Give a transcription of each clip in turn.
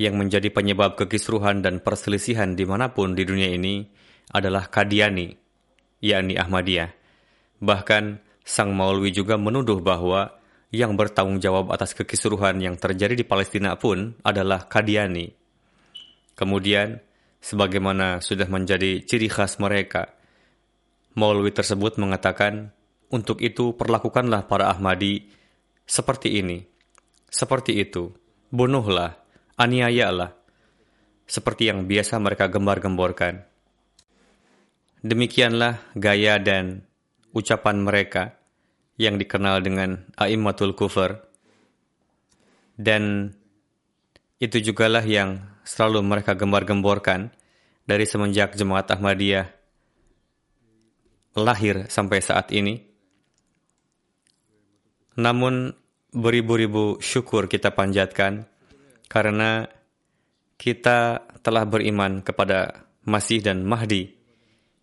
yang menjadi penyebab kekisruhan dan perselisihan di mana pun di dunia ini adalah Kadiani, yakni Ahmadiyah. Bahkan, sang maulwi juga menuduh bahwa yang bertanggung jawab atas kekisruhan yang terjadi di Palestina pun adalah Kadiani. Kemudian, sebagaimana sudah menjadi ciri khas mereka. Maulwi tersebut mengatakan, untuk itu perlakukanlah para Ahmadi seperti ini, seperti itu, bunuhlah, aniayalah, seperti yang biasa mereka gembar-gemborkan. Demikianlah gaya dan ucapan mereka yang dikenal dengan A'immatul Kufur. Dan itu jugalah yang selalu mereka gembar-gemborkan dari semenjak jemaat Ahmadiyah lahir sampai saat ini. Namun beribu-ribu syukur kita panjatkan karena kita telah beriman kepada Masih dan Mahdi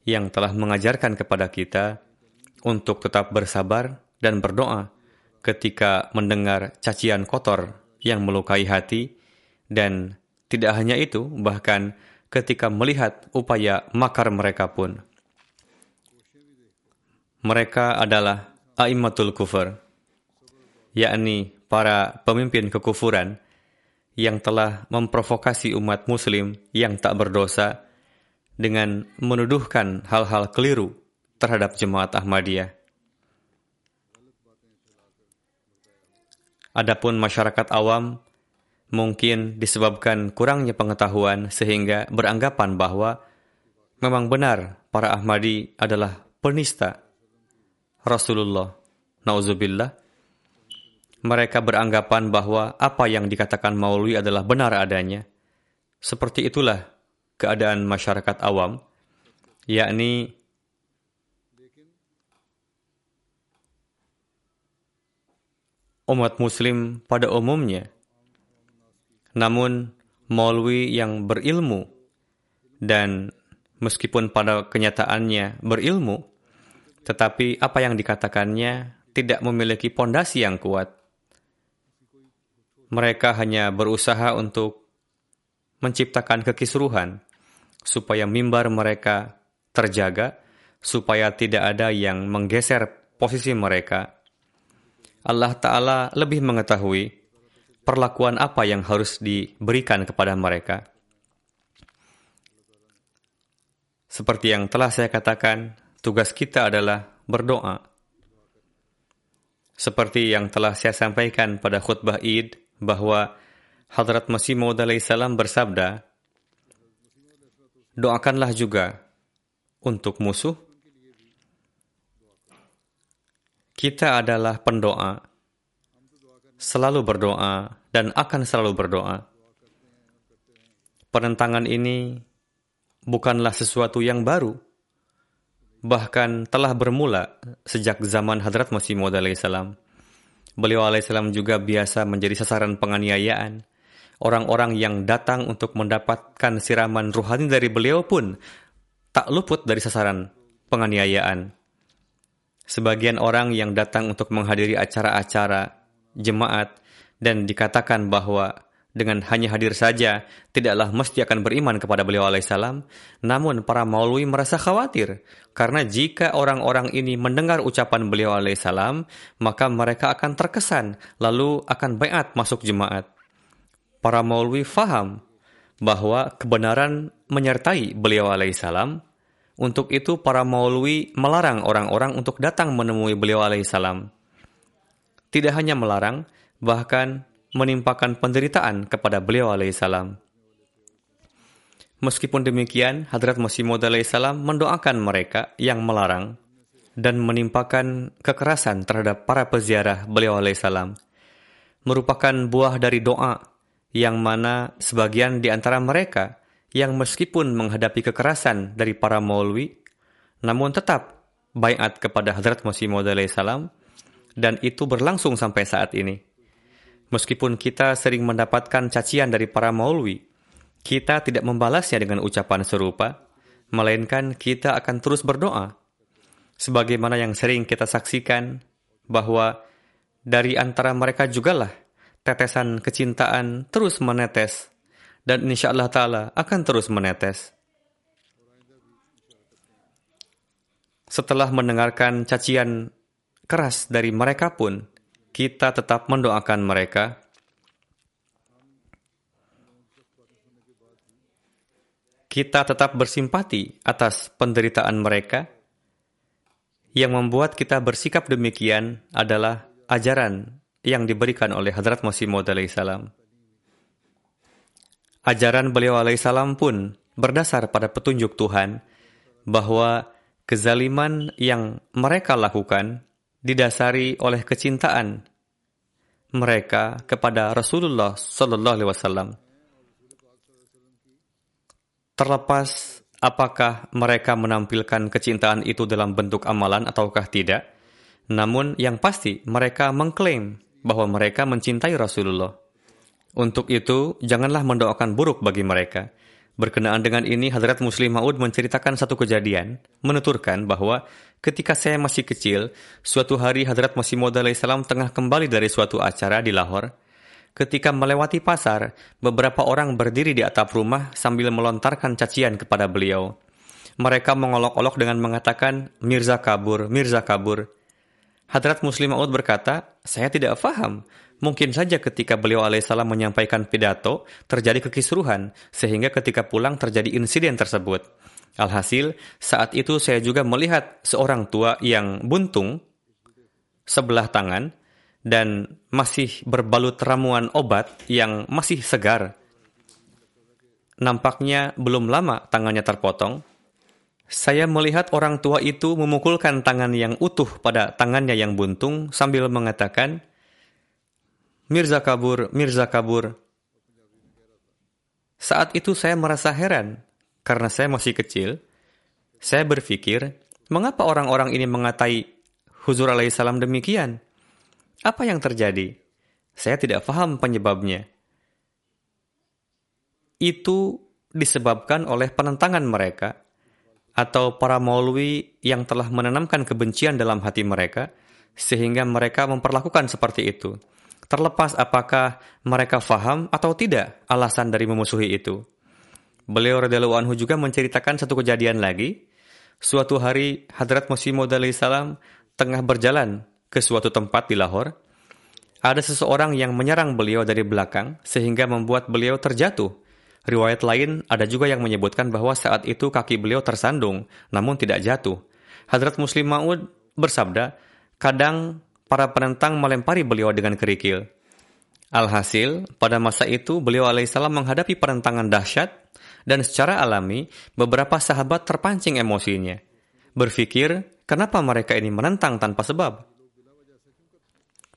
yang telah mengajarkan kepada kita untuk tetap bersabar dan berdoa ketika mendengar cacian kotor yang melukai hati dan tidak hanya itu, bahkan ketika melihat upaya makar mereka pun. Mereka adalah A'immatul Kufur, yakni para pemimpin kekufuran yang telah memprovokasi umat muslim yang tak berdosa dengan menuduhkan hal-hal keliru terhadap jemaat Ahmadiyah. Adapun masyarakat awam mungkin disebabkan kurangnya pengetahuan sehingga beranggapan bahwa memang benar para Ahmadi adalah penista Rasulullah. Nauzubillah. Mereka beranggapan bahwa apa yang dikatakan Maulwi adalah benar adanya. Seperti itulah keadaan masyarakat awam, yakni umat muslim pada umumnya. Namun, Maulwi yang berilmu dan meskipun pada kenyataannya berilmu, tetapi apa yang dikatakannya tidak memiliki pondasi yang kuat. Mereka hanya berusaha untuk menciptakan kekisruhan supaya mimbar mereka terjaga, supaya tidak ada yang menggeser posisi mereka. Allah Ta'ala lebih mengetahui perlakuan apa yang harus diberikan kepada mereka. Seperti yang telah saya katakan, tugas kita adalah berdoa. Seperti yang telah saya sampaikan pada khutbah Id, bahwa Hadrat Masih Maud salam bersabda, Doakanlah juga untuk musuh. Kita adalah pendoa selalu berdoa dan akan selalu berdoa. Penentangan ini bukanlah sesuatu yang baru, bahkan telah bermula sejak zaman Hadrat Masih Maud alaihissalam. Beliau alaihissalam juga biasa menjadi sasaran penganiayaan orang-orang yang datang untuk mendapatkan siraman ruhani dari beliau pun tak luput dari sasaran penganiayaan. Sebagian orang yang datang untuk menghadiri acara-acara jemaat dan dikatakan bahwa dengan hanya hadir saja tidaklah mesti akan beriman kepada beliau alaihissalam. Namun para maulwi merasa khawatir karena jika orang-orang ini mendengar ucapan beliau alaihissalam maka mereka akan terkesan lalu akan bayat masuk jemaat. Para maulwi faham bahwa kebenaran menyertai beliau alaihissalam. Untuk itu para maulwi melarang orang-orang untuk datang menemui beliau alaihissalam. Tidak hanya melarang, bahkan menimpakan penderitaan kepada beliau alaihissalam. Meskipun demikian, Hadrat Masih Maud alaihissalam mendoakan mereka yang melarang dan menimpakan kekerasan terhadap para peziarah beliau alaihissalam. Merupakan buah dari doa yang mana sebagian di antara mereka yang meskipun menghadapi kekerasan dari para maulwi, namun tetap bayat kepada Hadrat Masih Maud alaihissalam dan itu berlangsung sampai saat ini. Meskipun kita sering mendapatkan cacian dari para maulwi, kita tidak membalasnya dengan ucapan serupa, melainkan kita akan terus berdoa. Sebagaimana yang sering kita saksikan, bahwa dari antara mereka jugalah tetesan kecintaan terus menetes, dan insya Allah Ta'ala akan terus menetes. Setelah mendengarkan cacian keras dari mereka pun, kita tetap mendoakan mereka. Kita tetap bersimpati atas penderitaan mereka. Yang membuat kita bersikap demikian adalah ajaran yang diberikan oleh Hadrat Masih Maud salam. Ajaran beliau alaihissalam pun berdasar pada petunjuk Tuhan bahwa kezaliman yang mereka lakukan didasari oleh kecintaan mereka kepada Rasulullah Sallallahu Alaihi Wasallam. Terlepas apakah mereka menampilkan kecintaan itu dalam bentuk amalan ataukah tidak, namun yang pasti mereka mengklaim bahwa mereka mencintai Rasulullah. Untuk itu, janganlah mendoakan buruk bagi mereka. Berkenaan dengan ini, Hadrat Muslim Maud menceritakan satu kejadian, menuturkan bahwa ketika saya masih kecil, suatu hari Hadrat Masih Maud salam tengah kembali dari suatu acara di Lahore. Ketika melewati pasar, beberapa orang berdiri di atap rumah sambil melontarkan cacian kepada beliau. Mereka mengolok-olok dengan mengatakan, Mirza kabur, Mirza kabur. Hadrat Muslim Maud berkata, saya tidak faham Mungkin saja ketika beliau alaihissalam menyampaikan pidato, terjadi kekisruhan, sehingga ketika pulang terjadi insiden tersebut. Alhasil, saat itu saya juga melihat seorang tua yang buntung sebelah tangan dan masih berbalut ramuan obat yang masih segar. Nampaknya belum lama tangannya terpotong. Saya melihat orang tua itu memukulkan tangan yang utuh pada tangannya yang buntung sambil mengatakan, Mirza kabur, Mirza kabur. Saat itu saya merasa heran, karena saya masih kecil. Saya berpikir, mengapa orang-orang ini mengatai Huzur alaihissalam demikian? Apa yang terjadi? Saya tidak paham penyebabnya. Itu disebabkan oleh penentangan mereka atau para maulwi yang telah menanamkan kebencian dalam hati mereka sehingga mereka memperlakukan seperti itu terlepas apakah mereka faham atau tidak alasan dari memusuhi itu. Beliau radhiyallahu anhu juga menceritakan satu kejadian lagi. Suatu hari Hadrat Masih Maud salam tengah berjalan ke suatu tempat di Lahore. Ada seseorang yang menyerang beliau dari belakang sehingga membuat beliau terjatuh. Riwayat lain ada juga yang menyebutkan bahwa saat itu kaki beliau tersandung namun tidak jatuh. Hadrat Muslim Maud bersabda, kadang para penentang melempari beliau dengan kerikil. Alhasil, pada masa itu beliau alaihissalam menghadapi penentangan dahsyat dan secara alami beberapa sahabat terpancing emosinya. Berpikir, kenapa mereka ini menentang tanpa sebab?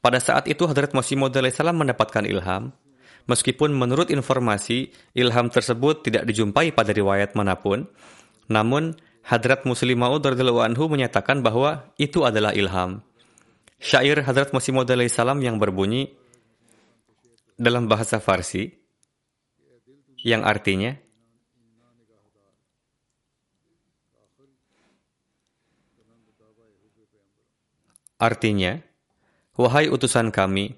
Pada saat itu Hadrat Masih Maud alaihissalam mendapatkan ilham. Meskipun menurut informasi, ilham tersebut tidak dijumpai pada riwayat mana pun, namun Hadrat Muslim Maud anhu menyatakan bahwa itu adalah ilham. Syair Hadrat Masih Maud salam yang berbunyi dalam bahasa Farsi, yang artinya Artinya, wahai utusan kami,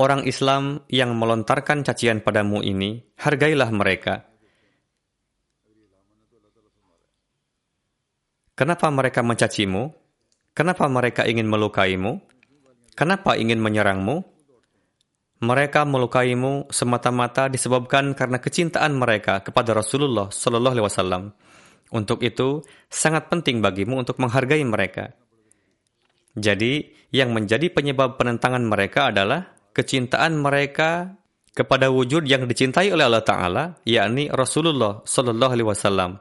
orang Islam yang melontarkan cacian padamu ini, hargailah mereka. Kenapa mereka mencacimu? Kenapa mereka ingin melukaimu? Kenapa ingin menyerangmu? Mereka melukaimu semata-mata disebabkan karena kecintaan mereka kepada Rasulullah Shallallahu Alaihi Wasallam. Untuk itu, sangat penting bagimu untuk menghargai mereka. Jadi, yang menjadi penyebab penentangan mereka adalah kecintaan mereka kepada wujud yang dicintai oleh Allah Ta'ala, yakni Rasulullah Sallallahu Alaihi Wasallam.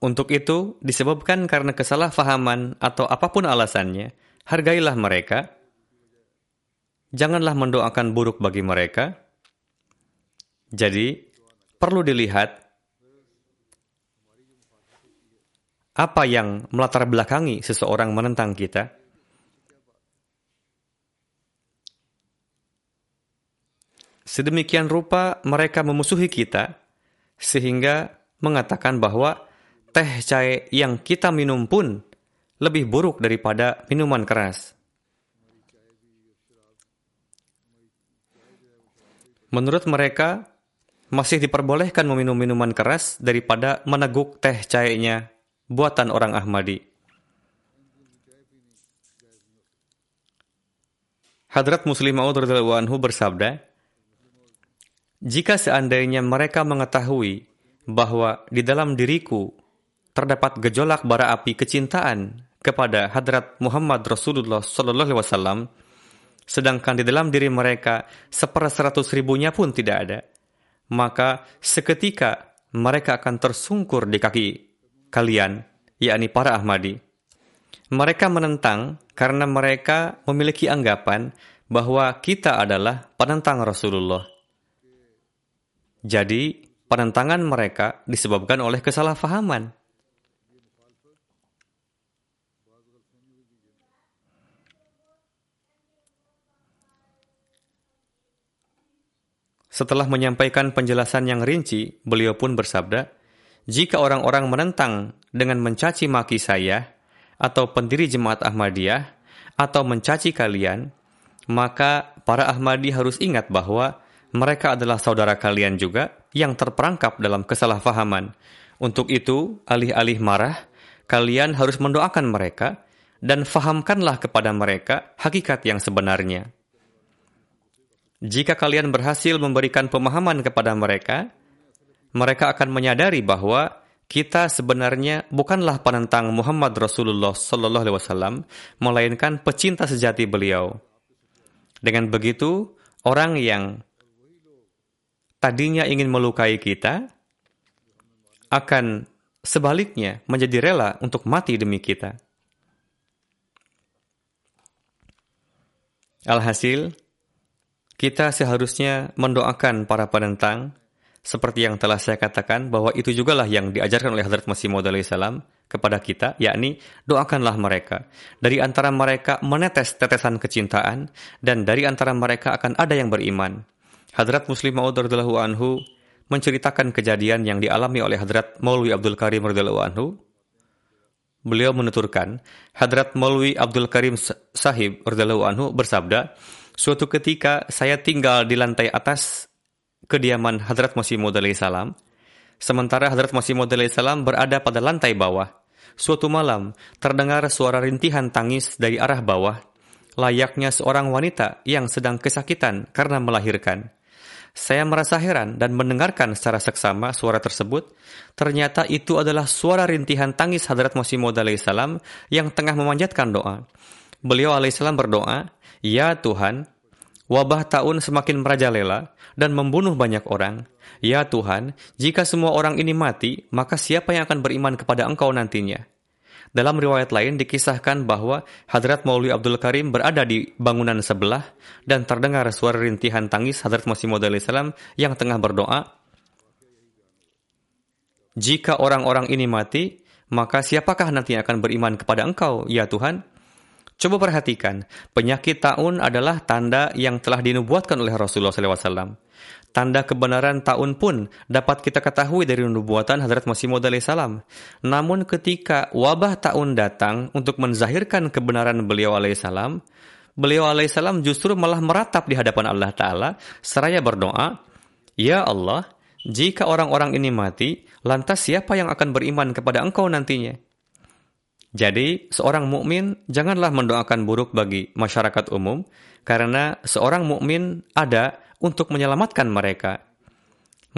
Untuk itu, disebabkan karena kesalahpahaman atau apa pun alasannya, hargailah mereka. Janganlah mendoakan buruk bagi mereka. Jadi, perlu dilihat apa yang melatar belakangi seseorang menentang kita? Sedemikian rupa mereka memusuhi kita, sehingga mengatakan bahwa teh cair yang kita minum pun lebih buruk daripada minuman keras. Menurut mereka, masih diperbolehkan meminum minuman keras daripada meneguk teh cairnya buatan orang Ahmadi. Hadrat Muslim Maud anhu bersabda, Jika seandainya mereka mengetahui bahwa di dalam diriku terdapat gejolak bara api kecintaan kepada Hadrat Muhammad Rasulullah Sallallahu Alaihi Wasallam, sedangkan di dalam diri mereka seperseratus ribunya pun tidak ada, maka seketika mereka akan tersungkur di kaki kalian, yakni para Ahmadi. Mereka menentang karena mereka memiliki anggapan bahwa kita adalah penentang Rasulullah. Jadi, penentangan mereka disebabkan oleh kesalahpahaman. Setelah menyampaikan penjelasan yang rinci, beliau pun bersabda, jika orang-orang menentang dengan mencaci maki saya, atau pendiri jemaat Ahmadiyah, atau mencaci kalian, maka para Ahmadi harus ingat bahwa mereka adalah saudara kalian juga yang terperangkap dalam kesalahpahaman. Untuk itu, alih-alih marah, kalian harus mendoakan mereka dan fahamkanlah kepada mereka hakikat yang sebenarnya. Jika kalian berhasil memberikan pemahaman kepada mereka, mereka akan menyadari bahwa kita sebenarnya bukanlah penentang Muhammad Rasulullah Sallallahu Alaihi Wasallam, melainkan pecinta sejati beliau. Dengan begitu, orang yang tadinya ingin melukai kita akan sebaliknya menjadi rela untuk mati demi kita. Alhasil, kita seharusnya mendoakan para penentang seperti yang telah saya katakan bahwa itu jugalah yang diajarkan oleh Hadrat Masih Maud salam kepada kita, yakni doakanlah mereka. Dari antara mereka menetes tetesan kecintaan, dan dari antara mereka akan ada yang beriman. Hadrat Muslim Maud anhu menceritakan kejadian yang dialami oleh Hadrat Maulwi Abdul Karim anhu. Beliau menuturkan, Hadrat Maulwi Abdul Karim Sahib anhu bersabda, Suatu ketika saya tinggal di lantai atas kediaman Hadrat Masih Maud salam, sementara Hadrat Masih Maud salam berada pada lantai bawah. Suatu malam, terdengar suara rintihan tangis dari arah bawah, layaknya seorang wanita yang sedang kesakitan karena melahirkan. Saya merasa heran dan mendengarkan secara seksama suara tersebut. Ternyata itu adalah suara rintihan tangis Hadrat Masih Maud salam yang tengah memanjatkan doa. Beliau alaihissalam berdoa, Ya Tuhan, wabah tahun semakin merajalela dan membunuh banyak orang. Ya Tuhan, jika semua orang ini mati, maka siapa yang akan beriman kepada Engkau nantinya? Dalam riwayat lain dikisahkan bahwa Hadrat Maulwi Abdul Karim berada di bangunan sebelah dan terdengar suara rintihan tangis Hadrat Masih Maud salam yang tengah berdoa. Jika orang-orang ini mati, maka siapakah nanti akan beriman kepada Engkau, ya Tuhan? Coba perhatikan, penyakit taun adalah tanda yang telah dinubuatkan oleh Rasulullah SAW. Tanda kebenaran taun pun dapat kita ketahui dari nubuatan Hadrat Masih Maud salam. Namun ketika wabah taun datang untuk menzahirkan kebenaran beliau alaihissalam, beliau alaihissalam justru malah meratap di hadapan Allah Ta'ala seraya berdoa, Ya Allah, jika orang-orang ini mati, lantas siapa yang akan beriman kepada engkau nantinya? Jadi, seorang mukmin janganlah mendoakan buruk bagi masyarakat umum karena seorang mukmin ada untuk menyelamatkan mereka.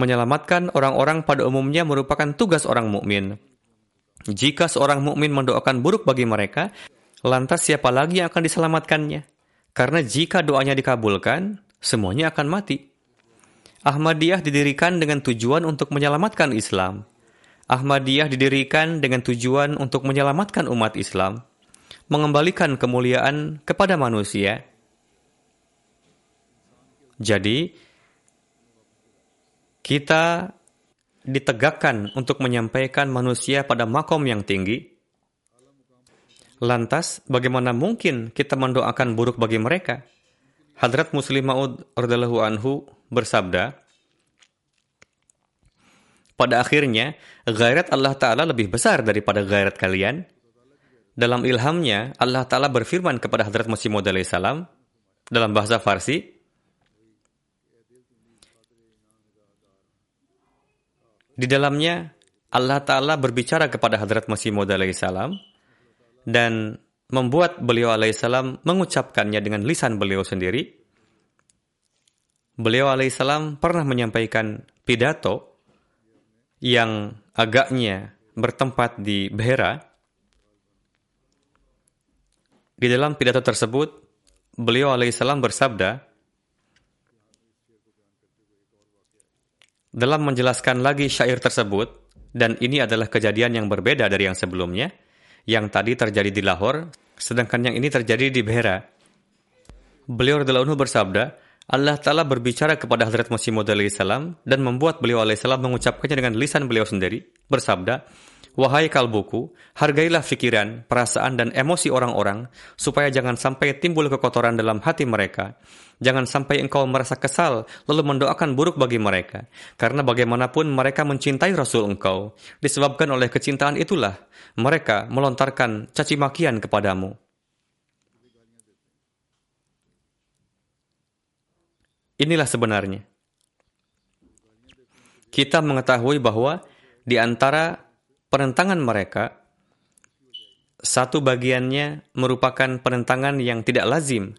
Menyelamatkan orang-orang pada umumnya merupakan tugas orang mukmin. Jika seorang mukmin mendoakan buruk bagi mereka, lantas siapa lagi yang akan diselamatkannya? Karena jika doanya dikabulkan, semuanya akan mati. Ahmadiyah didirikan dengan tujuan untuk menyelamatkan Islam. Ahmadiyah didirikan dengan tujuan untuk menyelamatkan umat Islam, mengembalikan kemuliaan kepada manusia. Jadi, kita ditegakkan untuk menyampaikan manusia pada makom yang tinggi. Lantas, bagaimana mungkin kita mendoakan buruk bagi mereka? Hadrat Muslim Maud anhu bersabda, pada akhirnya, gairat Allah Ta'ala lebih besar daripada gairat kalian. Dalam ilhamnya, Allah Ta'ala berfirman kepada Hadrat Masih Maud salam dalam bahasa Farsi, Di dalamnya, Allah Ta'ala berbicara kepada Hadrat Masih Maud salam dan membuat beliau alaihissalam mengucapkannya dengan lisan beliau sendiri. Beliau alaihissalam pernah menyampaikan pidato yang agaknya bertempat di Behera, di dalam pidato tersebut, beliau alaihissalam bersabda, dalam menjelaskan lagi syair tersebut, dan ini adalah kejadian yang berbeda dari yang sebelumnya, yang tadi terjadi di Lahore, sedangkan yang ini terjadi di Behera. Beliau radhiyallahu bersabda, Allah Ta'ala berbicara kepada Hazrat Masih Maud salam dan membuat beliau alaihissalam mengucapkannya dengan lisan beliau sendiri, bersabda, Wahai kalbuku, hargailah fikiran, perasaan, dan emosi orang-orang, supaya jangan sampai timbul kekotoran dalam hati mereka. Jangan sampai engkau merasa kesal, lalu mendoakan buruk bagi mereka. Karena bagaimanapun mereka mencintai Rasul engkau. Disebabkan oleh kecintaan itulah, mereka melontarkan caci makian kepadamu. Inilah sebenarnya. Kita mengetahui bahwa di antara penentangan mereka, satu bagiannya merupakan penentangan yang tidak lazim.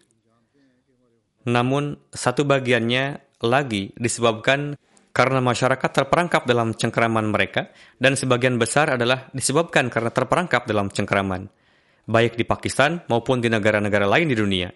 Namun, satu bagiannya lagi disebabkan karena masyarakat terperangkap dalam cengkeraman mereka, dan sebagian besar adalah disebabkan karena terperangkap dalam cengkeraman, baik di Pakistan maupun di negara-negara lain di dunia.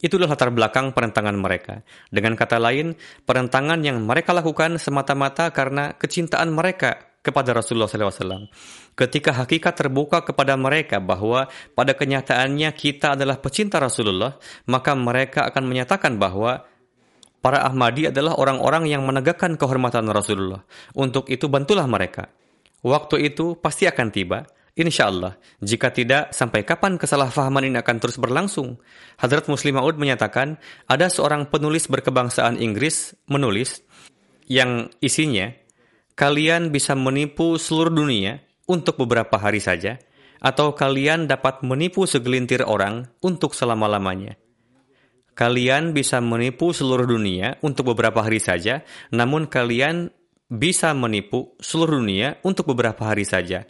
Itulah latar belakang perentangan mereka. Dengan kata lain, perentangan yang mereka lakukan semata-mata karena kecintaan mereka kepada Rasulullah SAW. Ketika hakikat terbuka kepada mereka bahwa pada kenyataannya kita adalah pecinta Rasulullah, maka mereka akan menyatakan bahwa para Ahmadi adalah orang-orang yang menegakkan kehormatan Rasulullah. Untuk itu bantulah mereka. Waktu itu pasti akan tiba Insya Allah, jika tidak, sampai kapan kesalahpahaman ini akan terus berlangsung? Hadrat Muslim Maud menyatakan, ada seorang penulis berkebangsaan Inggris menulis yang isinya, kalian bisa menipu seluruh dunia untuk beberapa hari saja, atau kalian dapat menipu segelintir orang untuk selama-lamanya. Kalian bisa menipu seluruh dunia untuk beberapa hari saja, namun kalian bisa menipu seluruh dunia untuk beberapa hari saja.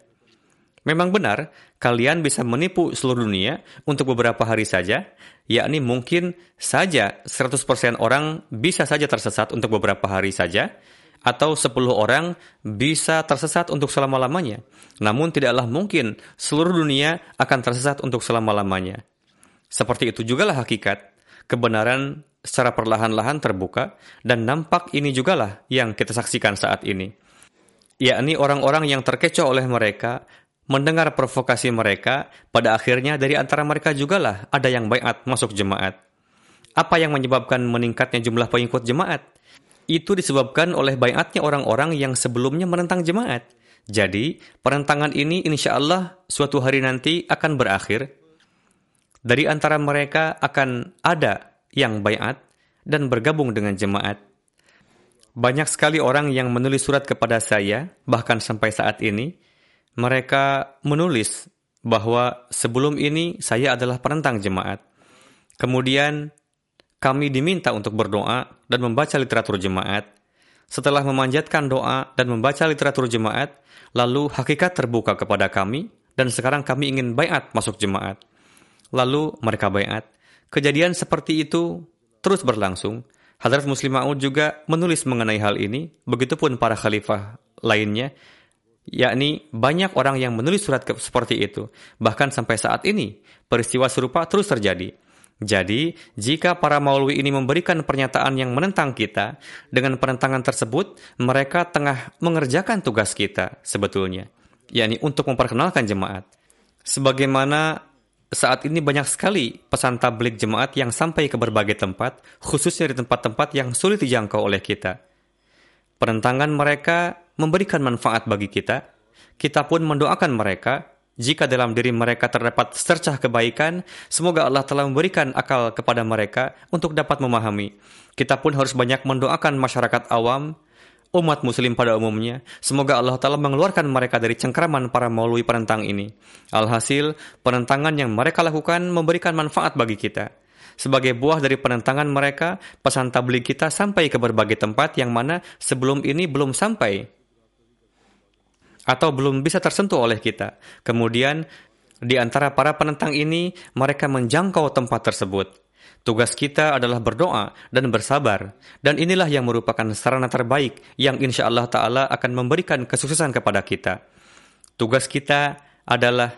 Memang benar, kalian bisa menipu seluruh dunia untuk beberapa hari saja, yakni mungkin saja 100% orang bisa saja tersesat untuk beberapa hari saja, atau 10 orang bisa tersesat untuk selama-lamanya. Namun tidaklah mungkin seluruh dunia akan tersesat untuk selama-lamanya. Seperti itu jugalah hakikat. Kebenaran secara perlahan-lahan terbuka dan nampak ini jugalah yang kita saksikan saat ini yakni orang-orang yang terkecoh oleh mereka mendengar provokasi mereka, pada akhirnya dari antara mereka jugalah ada yang bayat masuk jemaat. Apa yang menyebabkan meningkatnya jumlah pengikut jemaat? Itu disebabkan oleh bayatnya orang-orang yang sebelumnya menentang jemaat. Jadi, perentangan ini insya Allah suatu hari nanti akan berakhir. Dari antara mereka akan ada yang bayat dan bergabung dengan jemaat. Banyak sekali orang yang menulis surat kepada saya, bahkan sampai saat ini, mereka menulis bahwa sebelum ini saya adalah penentang jemaat. Kemudian kami diminta untuk berdoa dan membaca literatur jemaat. Setelah memanjatkan doa dan membaca literatur jemaat, lalu hakikat terbuka kepada kami dan sekarang kami ingin bayat masuk jemaat. Lalu mereka bayat. Kejadian seperti itu terus berlangsung. Hadrat Muslim Ma'ud juga menulis mengenai hal ini, begitupun para khalifah lainnya, yakni banyak orang yang menulis surat seperti itu. Bahkan sampai saat ini, peristiwa serupa terus terjadi. Jadi, jika para maulwi ini memberikan pernyataan yang menentang kita, dengan penentangan tersebut, mereka tengah mengerjakan tugas kita sebetulnya, yakni untuk memperkenalkan jemaat. Sebagaimana saat ini banyak sekali pesan tablik jemaat yang sampai ke berbagai tempat, khususnya di tempat-tempat yang sulit dijangkau oleh kita. Penentangan mereka memberikan manfaat bagi kita. Kita pun mendoakan mereka. Jika dalam diri mereka terdapat secercah kebaikan, semoga Allah telah memberikan akal kepada mereka untuk dapat memahami. Kita pun harus banyak mendoakan masyarakat awam, umat muslim pada umumnya. Semoga Allah Ta'ala mengeluarkan mereka dari cengkraman para maulwi penentang ini. Alhasil, penentangan yang mereka lakukan memberikan manfaat bagi kita. Sebagai buah dari penentangan mereka, pesan tabligh kita sampai ke berbagai tempat yang mana sebelum ini belum sampai atau belum bisa tersentuh oleh kita. Kemudian, di antara para penentang ini, mereka menjangkau tempat tersebut. Tugas kita adalah berdoa dan bersabar, dan inilah yang merupakan sarana terbaik yang insya Allah Ta'ala akan memberikan kesuksesan kepada kita. Tugas kita adalah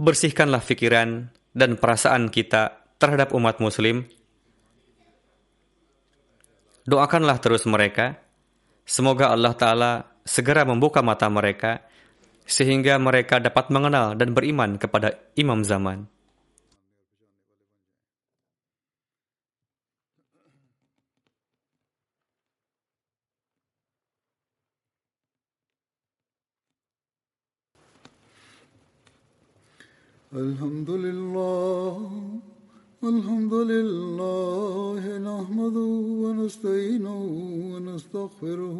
bersihkanlah pikiran dan perasaan kita terhadap umat muslim. Doakanlah terus mereka. Semoga Allah Ta'ala segera membuka mata mereka, sehingga mereka dapat mengenal dan beriman kepada imam zaman. الحمد لله الحمد لله نحمده ونستعينه ونستغفره